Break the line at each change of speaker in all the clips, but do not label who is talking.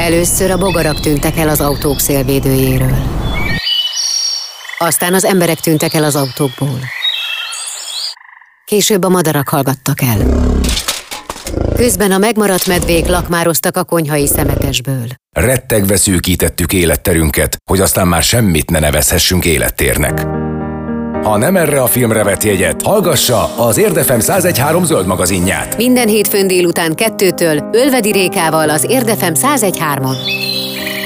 Először a bogarak tűntek el az autók szélvédőjéről. Aztán az emberek tűntek el az autókból. Később a madarak hallgattak el. Közben a megmaradt medvék lakmároztak a konyhai szemetesből.
Rettegve szűkítettük életterünket, hogy aztán már semmit ne nevezhessünk élettérnek. Ha nem erre a filmre vett jegyet, hallgassa az Érdefem 1013 zöld magazinját.
Minden hétfőn délután kettőtől Ölvedi Rékával az Érdefem 1013-on.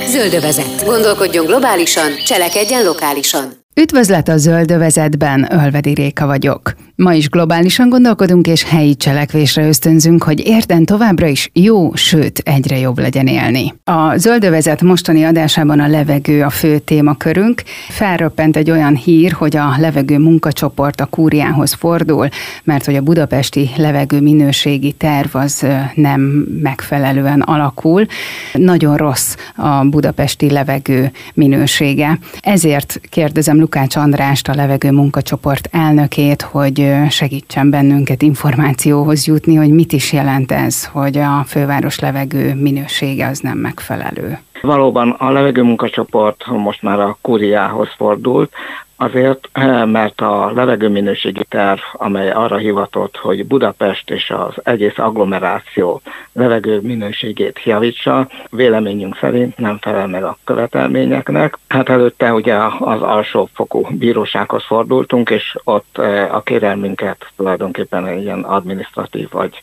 Zöldövezet. Gondolkodjon globálisan, cselekedjen lokálisan.
Üdvözlet a Zöldövezetben, Ölvedi Réka vagyok. Ma is globálisan gondolkodunk és helyi cselekvésre ösztönzünk, hogy érden továbbra is jó, sőt egyre jobb legyen élni. A Zöldövezet mostani adásában a levegő a fő témakörünk. Felröppent egy olyan hír, hogy a levegő munkacsoport a kúriához fordul, mert hogy a budapesti levegő minőségi terv az nem megfelelően alakul. Nagyon rossz a budapesti levegő minősége. Ezért kérdezem Lukács Andrást, a levegő munkacsoport elnökét, hogy segítsen bennünket információhoz jutni, hogy mit is jelent ez, hogy a főváros levegő minősége az nem megfelelő.
Valóban a levegő munkacsoport most már a kuriához fordult, Azért, eh, mert a levegőminőségi terv, amely arra hivatott, hogy Budapest és az egész agglomeráció levegő minőségét javítsa, véleményünk szerint nem felel meg a követelményeknek. Hát előtte ugye az alsófokú bírósághoz fordultunk, és ott eh, a kérelmünket tulajdonképpen ilyen administratív vagy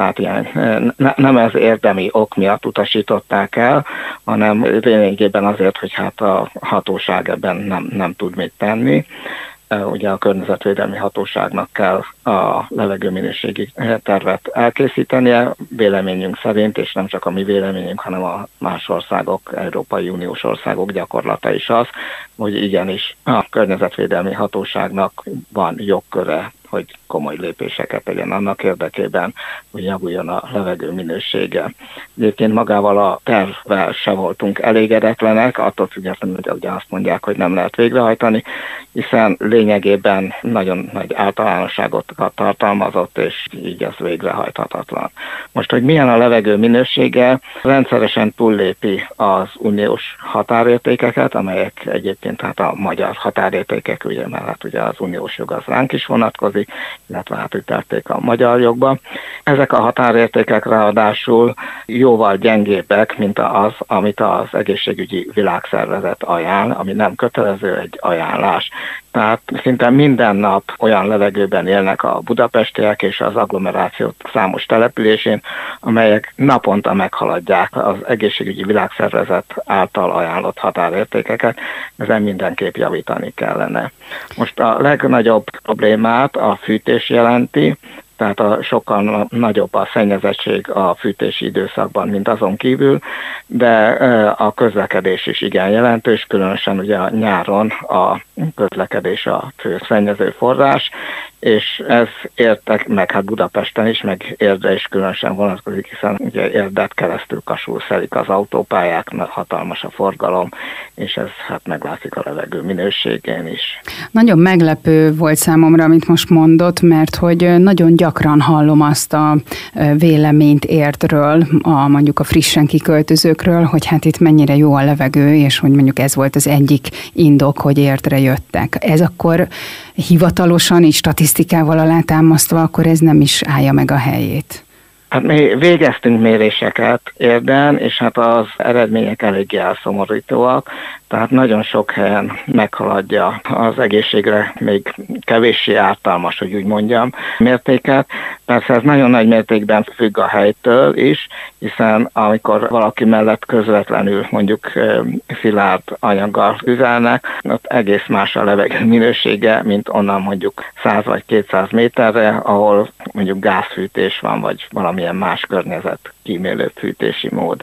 tehát ne, nem ez érdemi ok miatt utasították el, hanem lényegében azért, hogy hát a hatóság ebben nem, nem tud mit tenni. Ugye a környezetvédelmi hatóságnak kell a levegőminőségi tervet elkészítenie, véleményünk szerint, és nem csak a mi véleményünk, hanem a más országok, Európai Uniós országok gyakorlata is az, hogy igenis a környezetvédelmi hatóságnak van jogköre hogy komoly lépéseket tegyen annak érdekében, hogy javuljon a levegő minősége. Egyébként magával a tervvel se voltunk elégedetlenek, attól függetlenül, hogy ugye azt mondják, hogy nem lehet végrehajtani, hiszen lényegében nagyon nagy általánosságot tartalmazott, és így ez végrehajthatatlan. Most, hogy milyen a levegő minősége, rendszeresen túllépi az uniós határértékeket, amelyek egyébként hát a magyar határértékek, ugye, mert hát ugye az uniós jog az ránk is vonatkozik, vonatkozik, illetve átütették a magyar jogba. Ezek a határértékek ráadásul jóval gyengébbek, mint az, amit az egészségügyi világszervezet ajánl, ami nem kötelező egy ajánlás. Tehát szinte minden nap olyan levegőben élnek a budapestiek és az agglomeráció számos településén, amelyek naponta meghaladják az egészségügyi világszervezet által ajánlott határértékeket, ezen mindenképp javítani kellene. Most a legnagyobb problémát a fűtés jelenti, tehát a sokkal nagyobb a szennyezettség a fűtési időszakban, mint azon kívül, de a közlekedés is igen jelentős, különösen ugye a nyáron a közlekedés a fő szennyező forrás, és ez értek meg hát Budapesten is, meg érde is különösen vonatkozik, hiszen ugye érdet keresztül kasul szelik az autópályák, hatalmas a forgalom, és ez hát meglátszik a levegő minőségén is.
Nagyon meglepő volt számomra, amit most mondott, mert hogy nagyon gyakran hallom azt a véleményt értről, a mondjuk a frissen kiköltözőkről, hogy hát itt mennyire jó a levegő, és hogy mondjuk ez volt az egyik indok, hogy értre jöttek. Ez akkor hivatalosan és statisztikával alátámasztva, akkor ez nem is állja meg a helyét.
Hát mi végeztünk méréseket érden, és hát az eredmények eléggé elszomorítóak, tehát nagyon sok helyen meghaladja az egészségre még kevéssé ártalmas, hogy úgy mondjam, mértéket. Persze ez nagyon nagy mértékben függ a helytől is, hiszen amikor valaki mellett közvetlenül mondjuk szilárd anyaggal üzelnek, ott egész más a levegő minősége, mint onnan mondjuk 100 vagy 200 méterre, ahol mondjuk gázfűtés van, vagy valamilyen más környezet kímélő fűtési mód.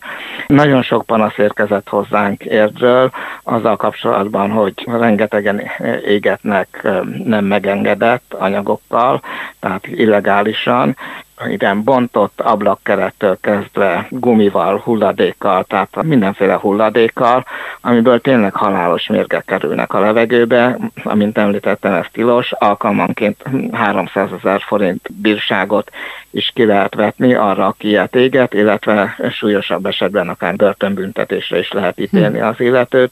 Nagyon sok panasz érkezett hozzánk érdről, azzal kapcsolatban, hogy rengetegen égetnek nem megengedett anyagokkal, tehát illegálisan, igen, bontott ablakkerettől kezdve gumival, hulladékkal, tehát mindenféle hulladékkal, amiből tényleg halálos mérgek kerülnek a levegőbe. Amint említettem, ez tilos, alkalmanként 300 ezer forint bírságot is ki lehet vetni arra, aki ilyet éget, illetve súlyosabb esetben akár börtönbüntetésre is lehet ítélni az illetőt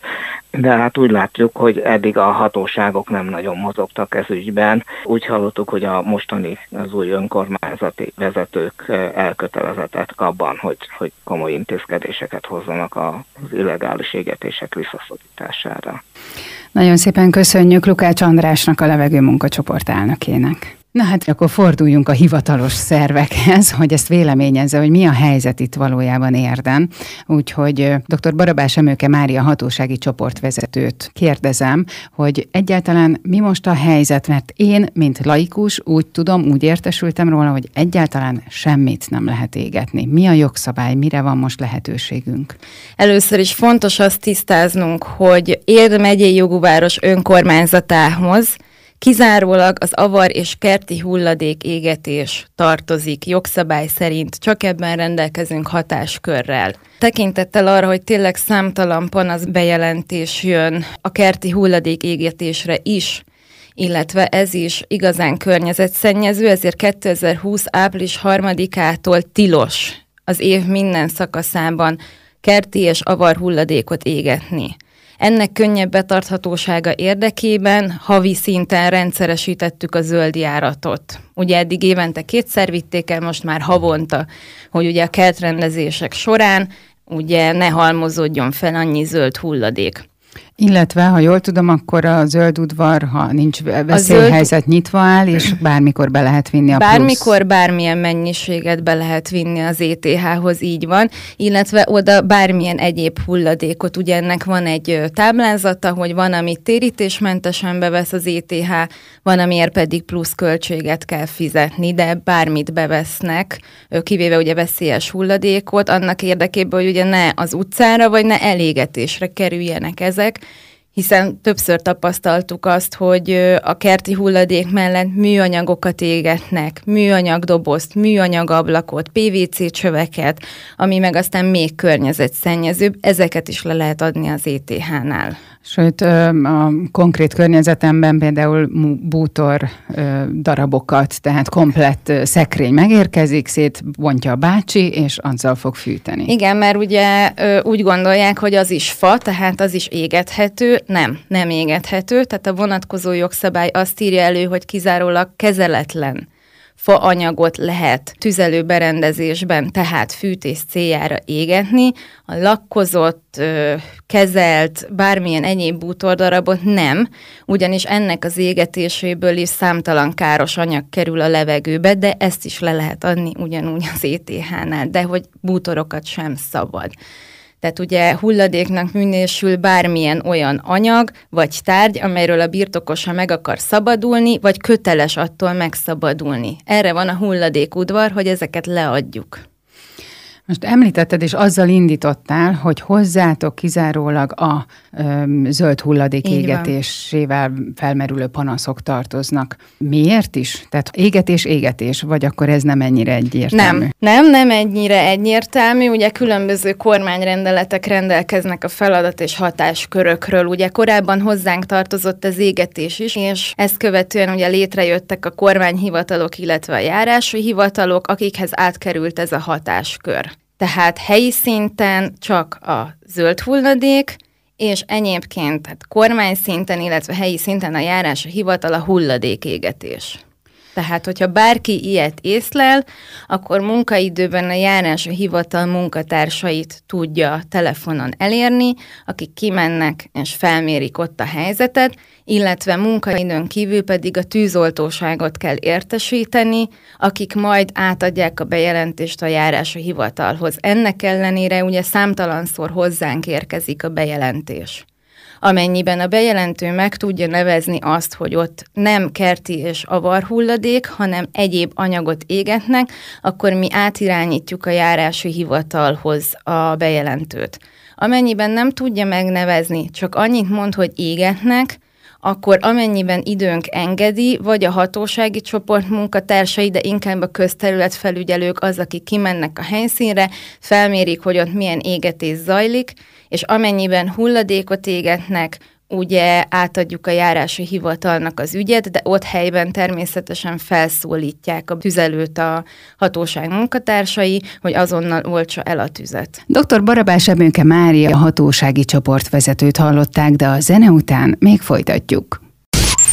de hát úgy látjuk, hogy eddig a hatóságok nem nagyon mozogtak ez ügyben. Úgy hallottuk, hogy a mostani az új önkormányzati vezetők eh, elkötelezettek abban, hogy, hogy komoly intézkedéseket hozzanak az illegális égetések visszaszorítására.
Nagyon szépen köszönjük Lukács Andrásnak, a levegő munkacsoport elnökének. Na hát akkor forduljunk a hivatalos szervekhez, hogy ezt véleményezze, hogy mi a helyzet itt valójában érden. Úgyhogy dr. Barabás Emőke Mária hatósági csoportvezetőt kérdezem, hogy egyáltalán mi most a helyzet, mert én, mint laikus, úgy tudom, úgy értesültem róla, hogy egyáltalán semmit nem lehet égetni. Mi a jogszabály, mire van most lehetőségünk?
Először is fontos azt tisztáznunk, hogy Érd megyei jogúváros önkormányzatához Kizárólag az avar és kerti hulladék égetés tartozik jogszabály szerint, csak ebben rendelkezünk hatáskörrel. Tekintettel arra, hogy tényleg számtalan panasz bejelentés jön a kerti hulladék égetésre is, illetve ez is igazán környezetszennyező, ezért 2020. április 3-ától tilos az év minden szakaszában kerti és avar hulladékot égetni. Ennek könnyebb betarthatósága érdekében havi szinten rendszeresítettük a zöld járatot. Ugye eddig évente kétszer vitték el, most már havonta, hogy ugye a kertrendezések során ugye ne halmozódjon fel annyi zöld hulladék.
Illetve, ha jól tudom, akkor a zöld udvar, ha nincs veszélyhelyzet, zöld... nyitva áll, és bármikor be lehet vinni a
Bármikor plusz. bármilyen mennyiséget be lehet vinni az ETH-hoz, így van, illetve oda bármilyen egyéb hulladékot, ugye ennek van egy táblázata, hogy van, amit térítésmentesen bevesz az ETH, van, amiért pedig plusz költséget kell fizetni, de bármit bevesznek, kivéve ugye veszélyes hulladékot, annak érdekében, hogy ugye ne az utcára, vagy ne elégetésre kerüljenek ezek, hiszen többször tapasztaltuk azt, hogy a kerti hulladék mellett műanyagokat égetnek, műanyag dobozt, műanyag ablakot, PVC csöveket, ami meg aztán még környezetszennyezőbb, ezeket is le lehet adni az ETH-nál.
Sőt, a konkrét környezetemben például bútor darabokat, tehát komplett szekrény megérkezik, szétbontja a bácsi, és azzal fog fűteni.
Igen, mert ugye úgy gondolják, hogy az is fa, tehát az is égethető. Nem, nem égethető. Tehát a vonatkozó jogszabály azt írja elő, hogy kizárólag kezeletlen faanyagot lehet tüzelőberendezésben, tehát fűtés céljára égetni, a lakkozott, kezelt, bármilyen egyéb bútordarabot nem, ugyanis ennek az égetéséből is számtalan káros anyag kerül a levegőbe, de ezt is le lehet adni ugyanúgy az ETH-nál, de hogy bútorokat sem szabad. Tehát ugye hulladéknak minősül bármilyen olyan anyag vagy tárgy, amelyről a birtokosa meg akar szabadulni, vagy köteles attól megszabadulni. Erre van a hulladékudvar, hogy ezeket leadjuk.
Most említetted, és azzal indítottál, hogy hozzátok kizárólag a ö, zöld hulladék Így égetésével van. felmerülő panaszok tartoznak. Miért is? Tehát égetés, égetés, vagy akkor ez nem ennyire egyértelmű?
Nem, nem, nem ennyire egyértelmű. Ugye különböző kormányrendeletek rendelkeznek a feladat és hatáskörökről. Ugye korábban hozzánk tartozott az égetés is, és ezt követően ugye létrejöttek a kormányhivatalok, illetve a járási hivatalok, akikhez átkerült ez a hatáskör. Tehát helyi szinten csak a zöld hulladék, és egyébként tehát kormány szinten, illetve helyi szinten a járás a hivatal a hulladékégetés. Tehát, hogyha bárki ilyet észlel, akkor munkaidőben a járás a hivatal munkatársait tudja telefonon elérni, akik kimennek és felmérik ott a helyzetet, illetve munkaidőn kívül pedig a tűzoltóságot kell értesíteni, akik majd átadják a bejelentést a járási hivatalhoz. Ennek ellenére ugye számtalanszor hozzánk érkezik a bejelentés amennyiben a bejelentő meg tudja nevezni azt, hogy ott nem kerti és avar hulladék, hanem egyéb anyagot égetnek, akkor mi átirányítjuk a járási hivatalhoz a bejelentőt. Amennyiben nem tudja megnevezni, csak annyit mond, hogy égetnek, akkor amennyiben időnk engedi, vagy a hatósági csoport munkatársai, de inkább a közterületfelügyelők az, akik kimennek a helyszínre, felmérik, hogy ott milyen égetés zajlik, és amennyiben hulladékot égetnek, ugye átadjuk a járási hivatalnak az ügyet, de ott helyben természetesen felszólítják a tüzelőt a hatóság munkatársai, hogy azonnal oltsa el a tüzet.
Dr. Barabás Ebőnke Mária a hatósági csoportvezetőt hallották, de a zene után még folytatjuk.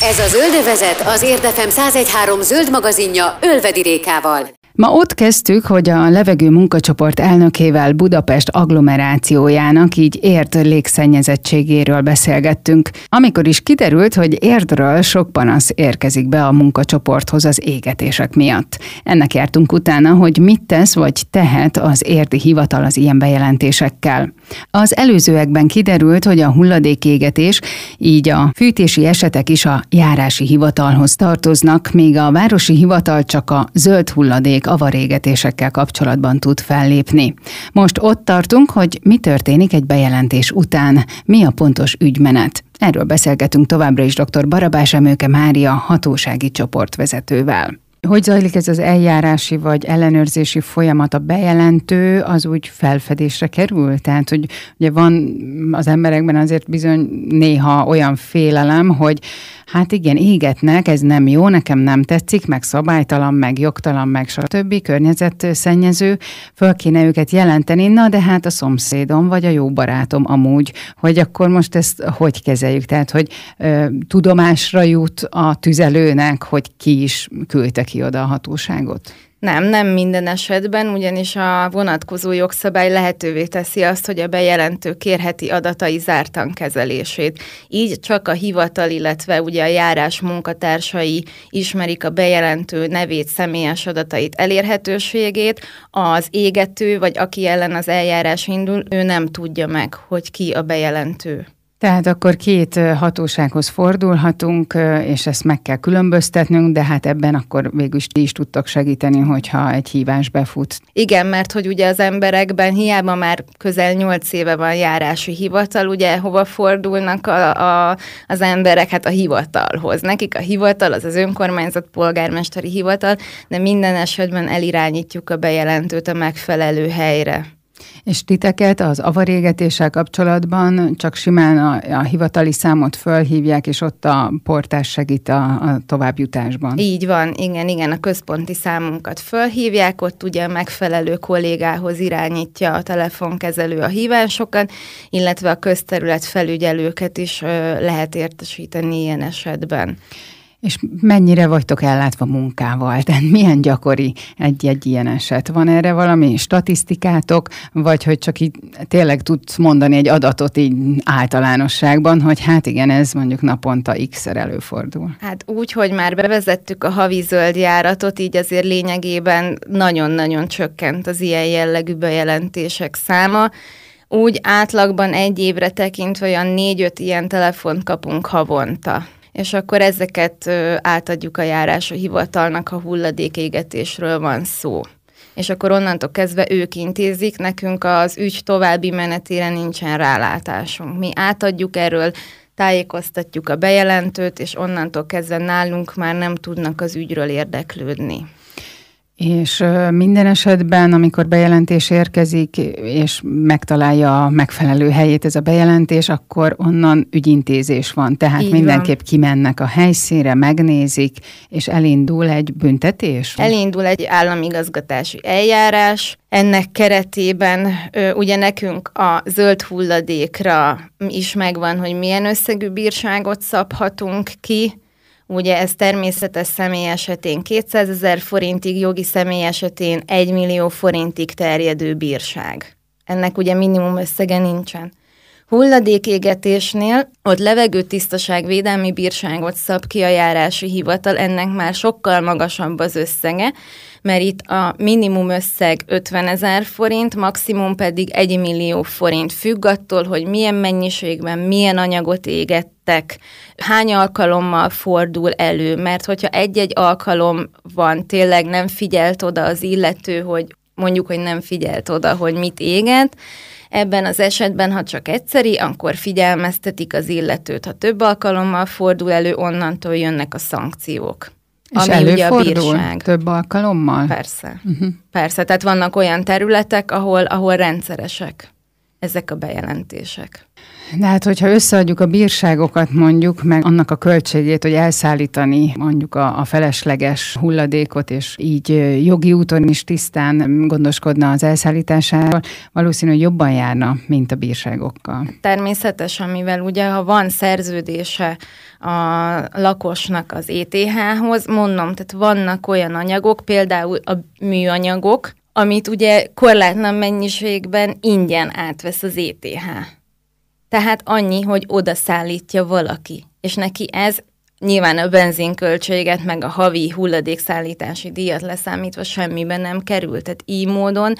Ez a Zöldövezet az Érdefem 1013 zöld magazinja Ölvedi Rékával.
Ma ott kezdtük, hogy a levegő munkacsoport elnökével Budapest agglomerációjának így ért légszennyezettségéről beszélgettünk, amikor is kiderült, hogy érdről sok panasz érkezik be a munkacsoporthoz az égetések miatt. Ennek jártunk utána, hogy mit tesz vagy tehet az érdi hivatal az ilyen bejelentésekkel. Az előzőekben kiderült, hogy a hulladékégetés, így a fűtési esetek is a járási hivatalhoz tartoznak, míg a városi hivatal csak a zöld hulladék hulladék avarégetésekkel kapcsolatban tud fellépni. Most ott tartunk, hogy mi történik egy bejelentés után, mi a pontos ügymenet. Erről beszélgetünk továbbra is dr. Barabás Emőke Mária hatósági csoportvezetővel. Hogy zajlik ez az eljárási vagy ellenőrzési folyamat? A bejelentő az úgy felfedésre kerül? Tehát, hogy ugye van az emberekben azért bizony néha olyan félelem, hogy hát igen, égetnek, ez nem jó, nekem nem tetszik, meg szabálytalan, meg jogtalan, meg stb. környezetszennyező, föl kéne őket jelenteni, na de hát a szomszédom vagy a jó barátom amúgy, hogy akkor most ezt hogy kezeljük? Tehát, hogy ö, tudomásra jut a tüzelőnek, hogy ki is küldte ki oda a hatóságot?
Nem, nem minden esetben, ugyanis a vonatkozó jogszabály lehetővé teszi azt, hogy a bejelentő kérheti adatai zártan kezelését. Így csak a hivatal, illetve ugye a járás munkatársai ismerik a bejelentő nevét, személyes adatait, elérhetőségét, az égető, vagy aki ellen az eljárás indul, ő nem tudja meg, hogy ki a bejelentő.
Tehát akkor két hatósághoz fordulhatunk, és ezt meg kell különböztetnünk, de hát ebben akkor végül is ti is tudtok segíteni, hogyha egy hívás befut.
Igen, mert hogy ugye az emberekben hiába már közel nyolc éve van járási hivatal, ugye hova fordulnak a, a, az emberek? Hát a hivatalhoz. Nekik a hivatal az az önkormányzat polgármesteri hivatal, de minden esetben elirányítjuk a bejelentőt a megfelelő helyre.
És titeket az avarégetéssel kapcsolatban csak simán a, a hivatali számot fölhívják, és ott a portás segít a, a továbbjutásban.
Így van, igen, igen, a központi számunkat fölhívják, ott ugye a megfelelő kollégához irányítja a telefonkezelő a hívásokat, illetve a közterület felügyelőket is ö, lehet értesíteni ilyen esetben.
És mennyire vagytok ellátva munkával? Tehát milyen gyakori egy-egy ilyen eset? Van erre valami statisztikátok, vagy hogy csak így tényleg tudsz mondani egy adatot így általánosságban, hogy hát igen, ez mondjuk naponta x-szer előfordul?
Hát úgy, hogy már bevezettük a havi zöld járatot, így azért lényegében nagyon-nagyon csökkent az ilyen jellegű bejelentések száma. Úgy átlagban egy évre tekintve olyan négy-öt ilyen telefont kapunk havonta és akkor ezeket átadjuk a járású hivatalnak, ha hulladékégetésről van szó. És akkor onnantól kezdve ők intézik, nekünk az ügy további menetére nincsen rálátásunk. Mi átadjuk erről, tájékoztatjuk a bejelentőt, és onnantól kezdve nálunk már nem tudnak az ügyről érdeklődni.
És minden esetben, amikor bejelentés érkezik, és megtalálja a megfelelő helyét ez a bejelentés, akkor onnan ügyintézés van. Tehát Így mindenképp van. kimennek a helyszínre, megnézik, és elindul egy büntetés?
Elindul egy államigazgatási eljárás. Ennek keretében ugye nekünk a zöld hulladékra is megvan, hogy milyen összegű bírságot szabhatunk ki, Ugye ez természetes személy esetén 200 ezer forintig, jogi személy esetén 1 millió forintig terjedő bírság. Ennek ugye minimum összege nincsen. Hulladékégetésnél ott levegőtisztaságvédelmi bírságot szab ki a járási hivatal, ennek már sokkal magasabb az összege, mert itt a minimum összeg 50 ezer forint, maximum pedig 1 millió forint. Függ attól, hogy milyen mennyiségben, milyen anyagot égettek, hány alkalommal fordul elő, mert hogyha egy-egy alkalom van, tényleg nem figyelt oda az illető, hogy mondjuk, hogy nem figyelt oda, hogy mit éget, Ebben az esetben, ha csak egyszeri, akkor figyelmeztetik az illetőt. Ha több alkalommal fordul elő, onnantól jönnek a szankciók.
És ami ugye a bírság. több alkalommal?
Persze. Uh-huh. Persze, tehát vannak olyan területek, ahol, ahol rendszeresek ezek a bejelentések.
De hát, hogyha összeadjuk a bírságokat mondjuk, meg annak a költségét, hogy elszállítani mondjuk a, a felesleges hulladékot, és így jogi úton is tisztán gondoskodna az elszállításáról, valószínű, hogy jobban járna, mint a bírságokkal.
Természetesen, mivel ugye, ha van szerződése a lakosnak az ETH-hoz, mondom, tehát vannak olyan anyagok, például a műanyagok, amit ugye korlátlan mennyiségben ingyen átvesz az ETH. Tehát annyi, hogy oda szállítja valaki. És neki ez nyilván a benzinköltséget, meg a havi hulladékszállítási díjat leszámítva semmiben nem kerül. Tehát így módon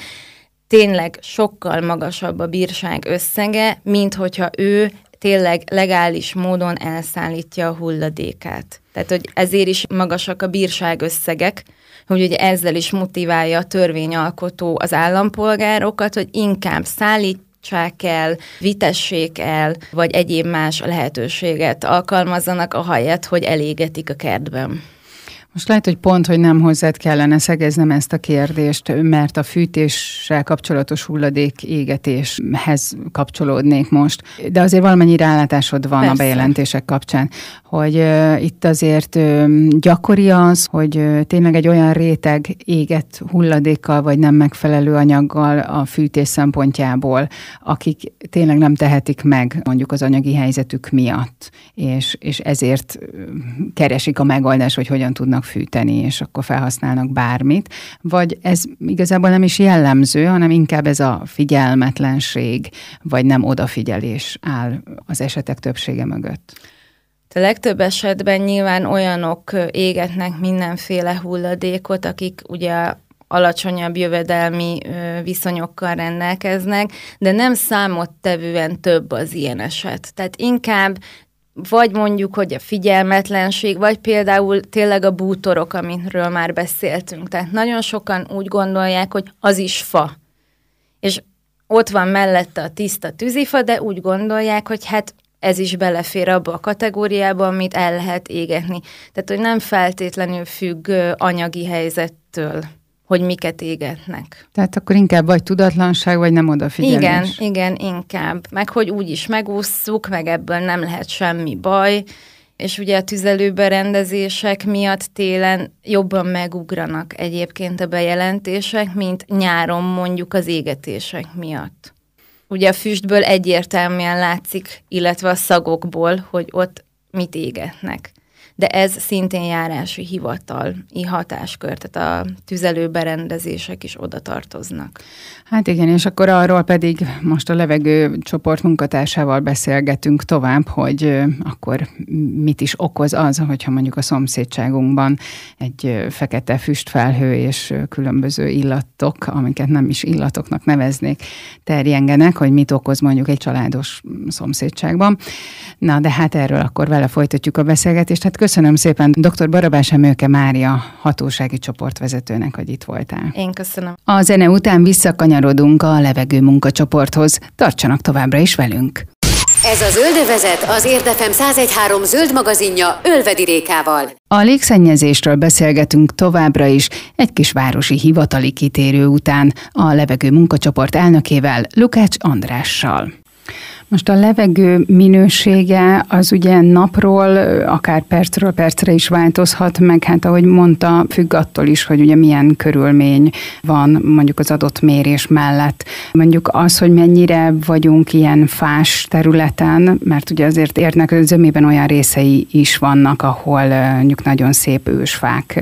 tényleg sokkal magasabb a bírság összege, mint hogyha ő tényleg legális módon elszállítja a hulladékát. Tehát, hogy ezért is magasak a bírság összegek, hogy ugye ezzel is motiválja a törvényalkotó az állampolgárokat, hogy inkább szállít, el, vitessék el, vagy egyéb más lehetőséget alkalmazzanak, ahelyett, hogy elégetik a kertben.
Most lehet, hogy pont, hogy nem hozzád kellene szegeznem ezt a kérdést, mert a fűtéssel kapcsolatos hulladék égetéshez kapcsolódnék most. De azért valamennyi rálátásod van Persze. a bejelentések kapcsán, hogy uh, itt azért uh, gyakori az, hogy uh, tényleg egy olyan réteg éget hulladékkal, vagy nem megfelelő anyaggal a fűtés szempontjából, akik tényleg nem tehetik meg mondjuk az anyagi helyzetük miatt, és, és ezért keresik a megoldást, hogy hogyan tudnak tudnak fűteni, és akkor felhasználnak bármit, vagy ez igazából nem is jellemző, hanem inkább ez a figyelmetlenség, vagy nem odafigyelés áll az esetek többsége mögött.
A legtöbb esetben nyilván olyanok égetnek mindenféle hulladékot, akik ugye alacsonyabb jövedelmi viszonyokkal rendelkeznek, de nem számottevően több az ilyen eset. Tehát inkább vagy mondjuk, hogy a figyelmetlenség, vagy például tényleg a bútorok, amiről már beszéltünk. Tehát nagyon sokan úgy gondolják, hogy az is fa. És ott van mellette a tiszta tűzifa, de úgy gondolják, hogy hát ez is belefér abba a kategóriába, amit el lehet égetni. Tehát, hogy nem feltétlenül függ anyagi helyzettől hogy miket égetnek.
Tehát akkor inkább vagy tudatlanság, vagy nem odafigyelés.
Igen, igen, inkább. Meg hogy úgy is megússzuk, meg ebből nem lehet semmi baj, és ugye a tüzelőberendezések miatt télen jobban megugranak egyébként a bejelentések, mint nyáron mondjuk az égetések miatt. Ugye a füstből egyértelműen látszik, illetve a szagokból, hogy ott mit égetnek de ez szintén járási hivatali hatáskör, tehát a tüzelőberendezések is oda tartoznak.
Hát igen, és akkor arról pedig most a levegő csoport munkatársával beszélgetünk tovább, hogy akkor mit is okoz az, hogyha mondjuk a szomszédságunkban egy fekete füstfelhő és különböző illatok, amiket nem is illatoknak neveznék, terjengenek, hogy mit okoz mondjuk egy családos szomszédságban. Na, de hát erről akkor vele folytatjuk a beszélgetést. Hát köszönöm szépen dr. Barabás Emőke Mária hatósági csoportvezetőnek, hogy itt voltál.
Én köszönöm.
A zene után visszakanyarodunk a levegő munkacsoporthoz. Tartsanak továbbra is velünk.
Ez a Zöldövezet az Érdefem 1013 zöld magazinja Ölvedi Rékával.
A légszennyezésről beszélgetünk továbbra is egy kis városi hivatali kitérő után a levegő munkacsoport elnökével, Lukács Andrással. Most a levegő minősége az ugye napról, akár percről percre is változhat, meg hát ahogy mondta, függ attól is, hogy ugye milyen körülmény van mondjuk az adott mérés mellett. Mondjuk az, hogy mennyire vagyunk ilyen fás területen, mert ugye azért érnek zömében olyan részei is vannak, ahol mondjuk nagyon szép ősfák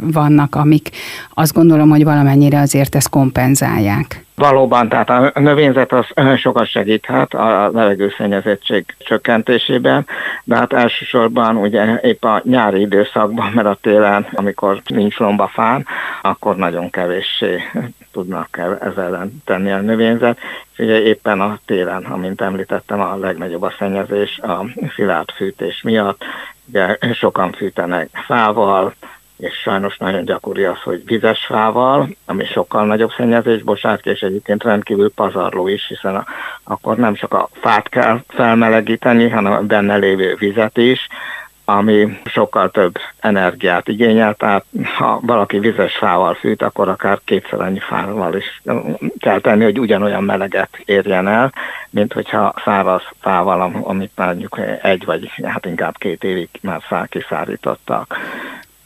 vannak, amik azt gondolom, hogy valamennyire azért ezt kompenzálják.
Valóban, tehát a növényzet az sokat segíthet a levegőszennyezettség csökkentésében, de hát elsősorban ugye épp a nyári időszakban, mert a télen, amikor nincs lomba fán, akkor nagyon kevéssé tudnak ezzel ellen tenni a növényzet. Ugye éppen a télen, amint említettem, a legnagyobb a szennyezés a szilárd fűtés miatt. Ugye sokan fűtenek fával, és sajnos nagyon gyakori az, hogy vizes fával, ami sokkal nagyobb szennyezés, bocsánat, és egyébként rendkívül pazarló is, hiszen a, akkor nem csak a fát kell felmelegíteni, hanem a benne lévő vizet is, ami sokkal több energiát igényel, tehát ha valaki vizes fával fűt, akkor akár kétszer annyi fával is kell tenni, hogy ugyanolyan meleget érjen el, mint hogyha száraz fával, amit mondjuk egy vagy hát inkább két évig már kiszárítottak.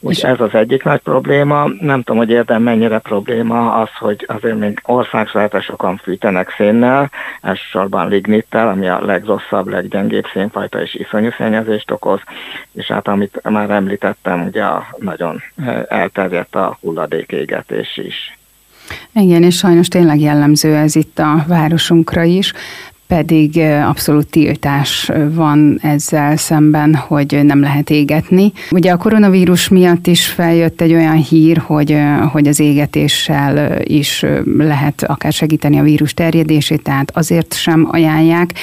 Úgy ez az egyik nagy probléma. Nem tudom, hogy érdem mennyire probléma az, hogy azért még országszerte sokan fűtenek szénnel, elsősorban lignittel, ami a legrosszabb, leggyengébb szénfajta és iszonyú szennyezést okoz, és hát amit már említettem, ugye nagyon elterjedt a hulladékégetés is.
Igen, és sajnos tényleg jellemző ez itt a városunkra is pedig abszolút tiltás van ezzel szemben, hogy nem lehet égetni. Ugye a koronavírus miatt is feljött egy olyan hír, hogy, hogy az égetéssel is lehet akár segíteni a vírus terjedését, tehát azért sem ajánlják,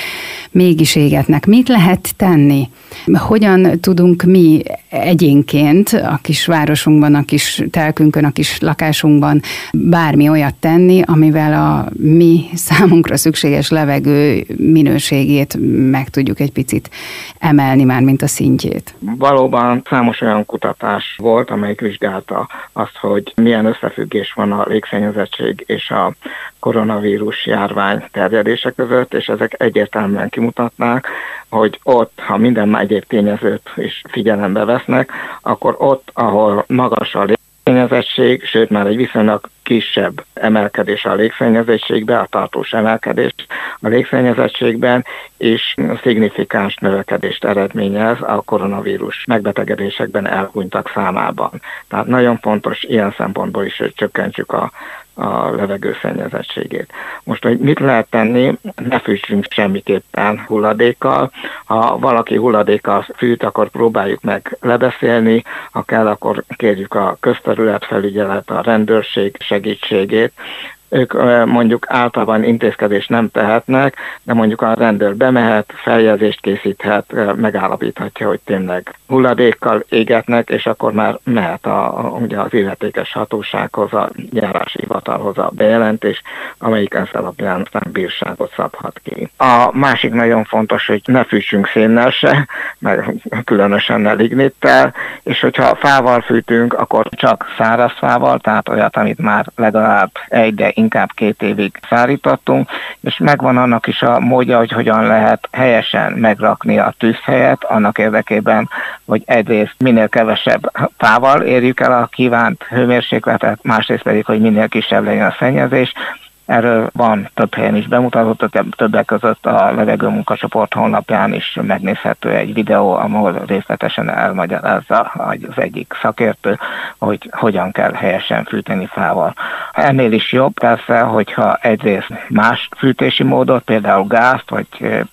mégis égetnek. Mit lehet tenni? Hogyan tudunk mi egyénként a kis városunkban, a kis telkünkön, a kis lakásunkban bármi olyat tenni, amivel a mi számunkra szükséges levegő minőségét meg tudjuk egy picit emelni már, mint a szintjét.
Valóban számos olyan kutatás volt, amelyik vizsgálta azt, hogy milyen összefüggés van a légszennyezettség és a koronavírus járvány terjedése között, és ezek egyértelműen kimutatnák, hogy ott, ha minden egyéb tényezőt is figyelembe vesznek, akkor ott, ahol magas a légszennyezettség, sőt már egy viszonylag kisebb emelkedés a légszennyezettségben, a tartós emelkedés a légszennyezettségben, és szignifikáns növekedést eredményez a koronavírus megbetegedésekben elhunytak számában. Tehát nagyon fontos ilyen szempontból is, hogy csökkentsük a a levegő szennyezettségét. Most, hogy mit lehet tenni, ne fűtsünk semmiképpen hulladékkal. Ha valaki hulladékkal fűt, akkor próbáljuk meg lebeszélni, ha kell, akkor kérjük a közterületfelügyelet, a rendőrség segítségét, ők mondjuk általában intézkedést nem tehetnek, de mondjuk a rendőr bemehet, feljegyzést készíthet, megállapíthatja, hogy tényleg hulladékkal égetnek, és akkor már mehet a, ugye az illetékes hatósághoz, a járási hivatalhoz a bejelentés, amelyik ez alapján aztán bírságot szabhat ki. A másik nagyon fontos, hogy ne fűtsünk szénnel se, meg különösen ne lignittel, és hogyha fával fűtünk, akkor csak száraz fával, tehát olyat, amit már legalább egy, de inkább két évig szárítottunk, és megvan annak is a módja, hogy hogyan lehet helyesen megrakni a tűzhelyet, annak érdekében, hogy egyrészt minél kevesebb fával érjük el a kívánt hőmérsékletet, másrészt pedig, hogy minél kisebb legyen a szennyezés, Erről van több helyen is bemutatott, többek között a levegő munkacsoport honlapján is megnézhető egy videó, ahol részletesen elmagyarázza az egyik szakértő, hogy hogyan kell helyesen fűteni fával. Ennél is jobb persze, hogyha egyrészt más fűtési módot, például gázt, vagy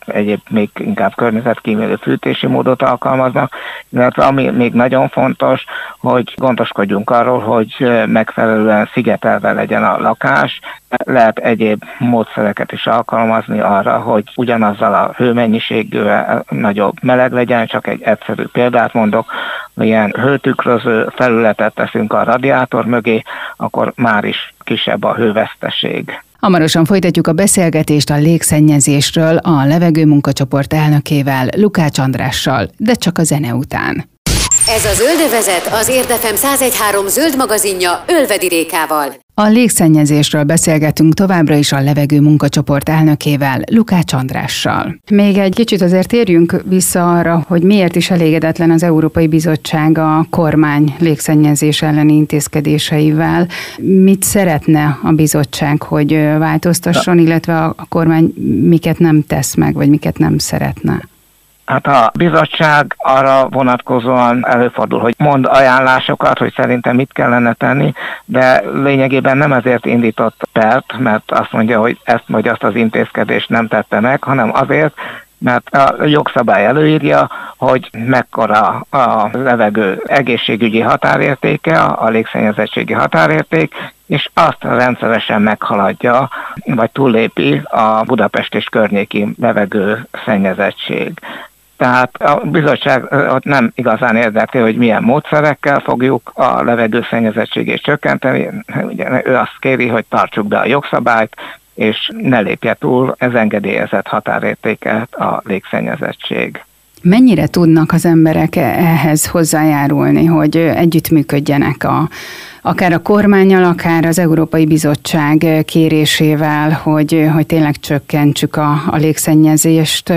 egyéb még inkább környezetkímélő fűtési módot alkalmaznak, illetve ami még nagyon fontos, hogy gondoskodjunk arról, hogy megfelelően szigetelve legyen a lakás, lehet egyéb módszereket is alkalmazni arra, hogy ugyanazzal a hőmennyiségűvel nagyobb meleg legyen, csak egy egyszerű példát mondok, ilyen hőtükröző felületet teszünk a radiátor mögé, akkor már is kisebb a hőveszteség.
Hamarosan folytatjuk a beszélgetést a légszennyezésről a levegő munkacsoport elnökével, Lukács Andrással, de csak a zene után.
Ez a Zöldövezet az Érdefem 1013 zöld magazinja Ölvedi Rékával.
A légszennyezésről beszélgetünk továbbra is a levegő munkacsoport elnökével, Lukács Andrással. Még egy kicsit azért térjünk vissza arra, hogy miért is elégedetlen az Európai Bizottság a kormány légszennyezés elleni intézkedéseivel. Mit szeretne a bizottság, hogy változtasson, illetve a kormány miket nem tesz meg, vagy miket nem szeretne?
Hát a bizottság arra vonatkozóan előfordul, hogy mond ajánlásokat, hogy szerintem mit kellene tenni, de lényegében nem ezért indított pert, mert azt mondja, hogy ezt vagy azt az intézkedést nem tette meg, hanem azért, mert a jogszabály előírja, hogy mekkora a levegő egészségügyi határértéke, a légszennyezettségi határérték, és azt rendszeresen meghaladja, vagy túllépi a Budapest és környéki levegő szennyezettség. Tehát a bizottság ott nem igazán érdekli, hogy milyen módszerekkel fogjuk a levegőszennyezettségét csökkenteni. Ugye ő azt kéri, hogy tartsuk be a jogszabályt, és ne lépje túl ez engedélyezett határértéket a légszennyezettség.
Mennyire tudnak az emberek ehhez hozzájárulni, hogy együttműködjenek a, akár a kormányal, akár az Európai Bizottság kérésével, hogy, hogy tényleg csökkentsük a, a légszennyezést.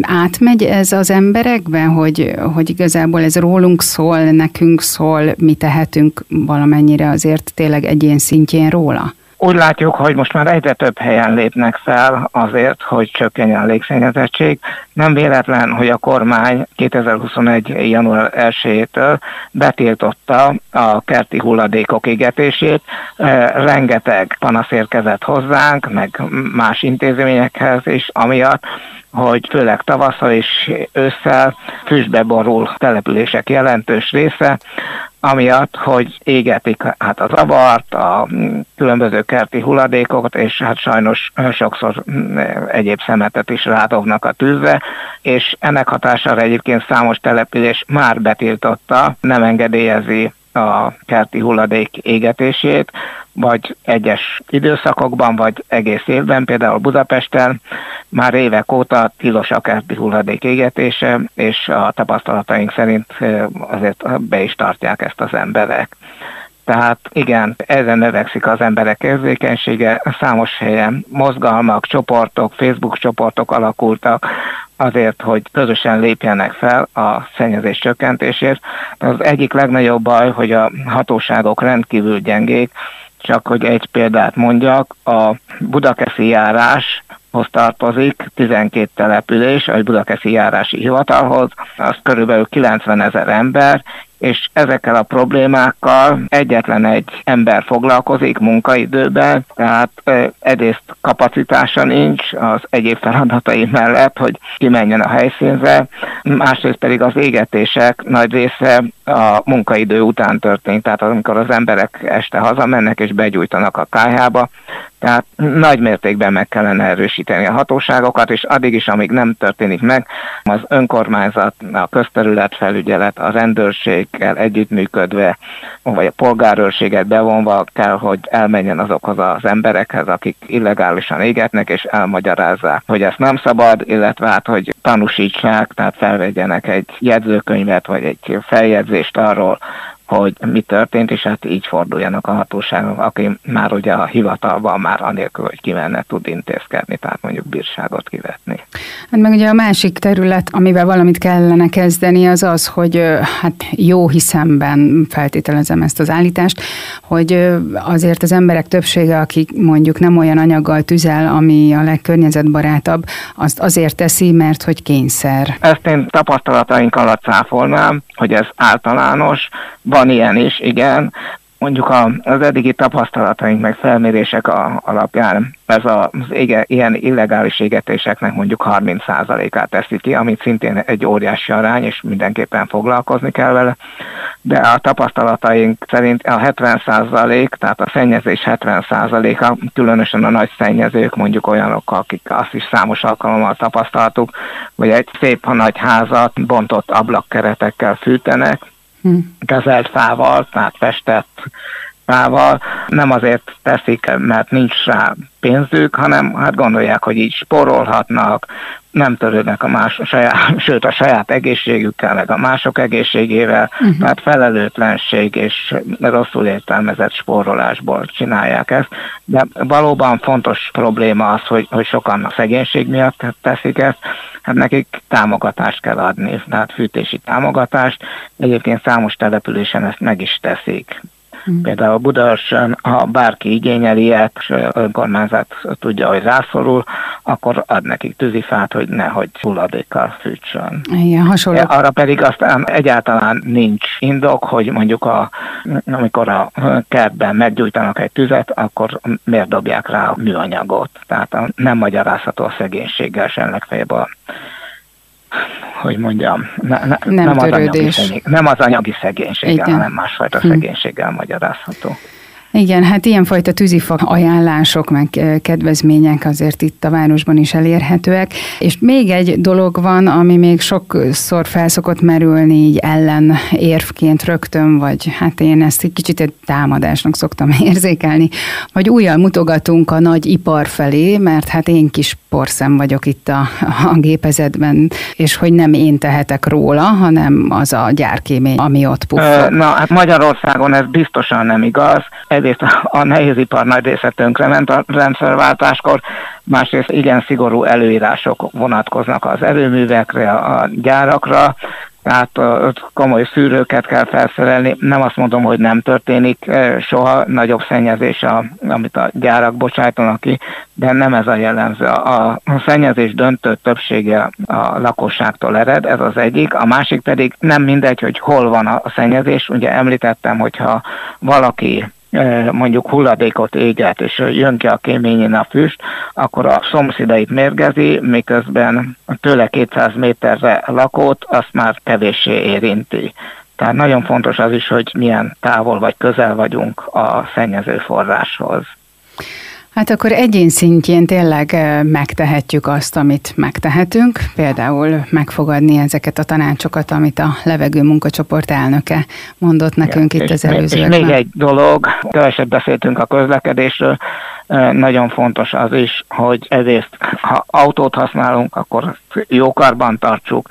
Átmegy ez az emberekbe, hogy, hogy igazából ez rólunk szól, nekünk szól, mi tehetünk valamennyire azért tényleg egyén szintjén róla?
Úgy látjuk, hogy most már egyre több helyen lépnek fel azért, hogy csökkenjen a légszennyezettség. Nem véletlen, hogy a kormány 2021. január 1-től betiltotta a kerti hulladékok égetését. Rengeteg panasz érkezett hozzánk, meg más intézményekhez is, amiatt, hogy főleg tavasszal és ősszel füstbe borul települések jelentős része, amiatt, hogy égetik hát az avart, a különböző kerti hulladékokat, és hát sajnos sokszor egyéb szemetet is rádobnak a tűzre, és ennek hatására egyébként számos település már betiltotta, nem engedélyezi a kerti hulladék égetését, vagy egyes időszakokban, vagy egész évben, például Budapesten már évek óta tilos a kerti hulladék égetése, és a tapasztalataink szerint azért be is tartják ezt az emberek. Tehát igen, ezen növekszik az emberek érzékenysége, számos helyen mozgalmak, csoportok, Facebook csoportok alakultak, azért, hogy közösen lépjenek fel a szennyezés csökkentésért. Az egyik legnagyobb baj, hogy a hatóságok rendkívül gyengék, csak hogy egy példát mondjak, a Budakeszi járás hoz tartozik 12 település, a Budakeszi járási hivatalhoz, az körülbelül 90 ezer ember, és ezekkel a problémákkal egyetlen egy ember foglalkozik munkaidőben, tehát egyrészt kapacitása nincs az egyéb feladatai mellett, hogy kimenjen a helyszínre, másrészt pedig az égetések nagy része a munkaidő után történt, tehát amikor az emberek este hazamennek és begyújtanak a kályhába, tehát nagy mértékben meg kellene erősíteni a hatóságokat, és addig is, amíg nem történik meg, az önkormányzat, a közterületfelügyelet, a rendőrséggel együttműködve, vagy a polgárőrséget bevonva kell, hogy elmenjen azokhoz az emberekhez, akik illegálisan égetnek, és elmagyarázzák, hogy ezt nem szabad, illetve hát, hogy tanúsítsák, tehát felvegyenek egy jegyzőkönyvet, vagy egy feljegyzést arról, hogy mi történt, és hát így forduljanak a hatóságok, aki már ugye a hivatalban már anélkül, hogy kimenne tud intézkedni, tehát mondjuk bírságot kivetni.
Hát meg ugye a másik terület, amivel valamit kellene kezdeni, az az, hogy hát jó hiszemben feltételezem ezt az állítást, hogy azért az emberek többsége, akik mondjuk nem olyan anyaggal tüzel, ami a legkörnyezetbarátabb, azt azért teszi, mert hogy kényszer.
Ezt én tapasztalataink alatt cáfolnám, hogy ez általános, van ilyen is, igen. Mondjuk az eddigi tapasztalataink meg felmérések a, alapján ez az ége, ilyen illegális égetéseknek mondjuk 30%-át teszi ki, amit szintén egy óriási arány, és mindenképpen foglalkozni kell vele. De a tapasztalataink szerint a 70%, tehát a szennyezés 70%-a, különösen a nagy szennyezők, mondjuk olyanok, akik azt is számos alkalommal tapasztaltuk, hogy egy szép nagy házat bontott ablakkeretekkel fűtenek, kezelt fával, tehát festett fával. Nem azért teszik, mert nincs rá pénzük, hanem hát gondolják, hogy így sporolhatnak, nem törődnek a más, a saját, sőt a saját egészségükkel, meg a mások egészségével, uh-huh. tehát felelőtlenség és rosszul értelmezett spórolásból csinálják ezt. De valóban fontos probléma az, hogy, hogy sokan a szegénység miatt teszik ezt, hát nekik támogatást kell adni, tehát fűtési támogatást. Egyébként számos településen ezt meg is teszik. Mm. Például Budaörsön, ha bárki igényeli ilyet, és önkormányzat tudja, hogy rászorul, akkor ad nekik tűzifát, hogy nehogy hulladékkal fűtsön.
Igen, hasonló.
Arra pedig aztán egyáltalán nincs indok, hogy mondjuk a, amikor a kertben meggyújtanak egy tüzet, akkor miért dobják rá a műanyagot. Tehát nem magyarázható a szegénységgel sem legfeljebb a hogy mondjam, ne, ne, nem, nem, az anyagi szegény, nem az anyagi szegénységgel, Igen. hanem másfajta hm. szegénységgel magyarázható.
Igen, hát ilyenfajta tűzifa ajánlások, meg kedvezmények azért itt a városban is elérhetőek. És még egy dolog van, ami még sokszor felszokott merülni így ellen érvként rögtön, vagy hát én ezt egy kicsit egy támadásnak szoktam érzékelni, hogy újjal mutogatunk a nagy ipar felé, mert hát én kis porszem vagyok itt a, a gépezetben, és hogy nem én tehetek róla, hanem az a gyárkémény, ami ott puffog.
Na, hát Magyarországon ez biztosan nem igaz egyrészt a nehézipar nagy része tönkrement a rendszerváltáskor, másrészt igen szigorú előírások vonatkoznak az erőművekre, a gyárakra, tehát komoly szűrőket kell felszerelni. Nem azt mondom, hogy nem történik soha nagyobb szennyezés, a, amit a gyárak bocsájtanak ki, de nem ez a jellemző. A szennyezés döntő többsége a lakosságtól ered, ez az egyik. A másik pedig nem mindegy, hogy hol van a szennyezés. Ugye említettem, hogyha valaki mondjuk hulladékot éget, és jön ki a kéményén a füst, akkor a szomszédait mérgezi, miközben tőle 200 méterre lakót azt már kevéssé érinti. Tehát nagyon fontos az is, hogy milyen távol vagy közel vagyunk a szennyező forráshoz.
Hát akkor egyén szintjén tényleg megtehetjük azt, amit megtehetünk, például megfogadni ezeket a tanácsokat, amit a levegő munkacsoport elnöke mondott nekünk Igen, itt az előző.
És még egy dolog, keveset beszéltünk a közlekedésről, nagyon fontos az is, hogy ezért, ha autót használunk, akkor jó karban tartsuk,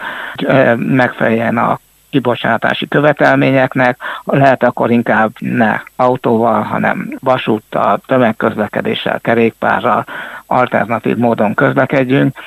megfeleljen a kibocsátási követelményeknek, lehet akkor inkább ne autóval, hanem vasúttal, tömegközlekedéssel, kerékpárral, alternatív módon közlekedjünk,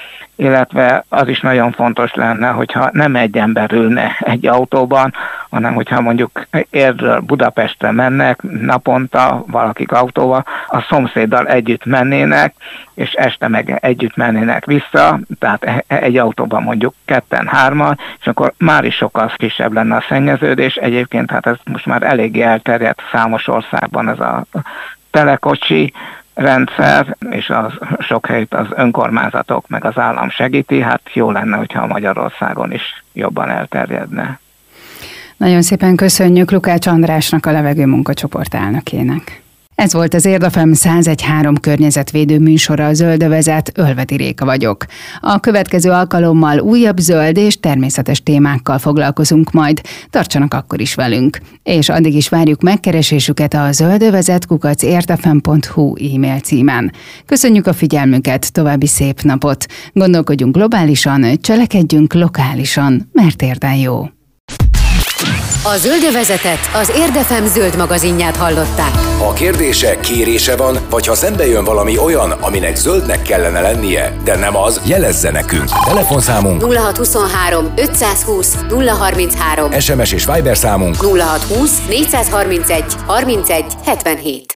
illetve az is nagyon fontos lenne, hogyha nem egy ember ülne egy autóban, hanem hogyha mondjuk Érdről Budapestre mennek naponta valakik autóval, a szomszéddal együtt mennének, és este meg együtt mennének vissza, tehát e- egy autóban mondjuk ketten, hárman, és akkor már is sokkal kisebb lenne a szennyeződés. Egyébként hát ez most már eléggé elterjedt számos országban ez a telekocsi, rendszer, és az sok helyt az önkormányzatok meg az állam segíti, hát jó lenne, hogyha Magyarországon is jobban elterjedne.
Nagyon szépen köszönjük Lukács Andrásnak, a levegő munkacsoport elnökének. Ez volt az Érdafem 1013 környezetvédő műsora a Zöldövezet, Ölvedi Réka vagyok. A következő alkalommal újabb zöld és természetes témákkal foglalkozunk majd. Tartsanak akkor is velünk. És addig is várjuk megkeresésüket a zöldövezet kukac értefem.hu e-mail címen. Köszönjük a figyelmüket, további szép napot. Gondolkodjunk globálisan, cselekedjünk lokálisan, mert érden jó.
A zöldövezetet az Érdefem zöld magazinját hallották.
Ha kérdése, kérése van, vagy ha szembe jön valami olyan, aminek zöldnek kellene lennie, de nem az, jelezze nekünk. Telefonszámunk
0623 520 033
SMS és Viber számunk
0620 431 31 77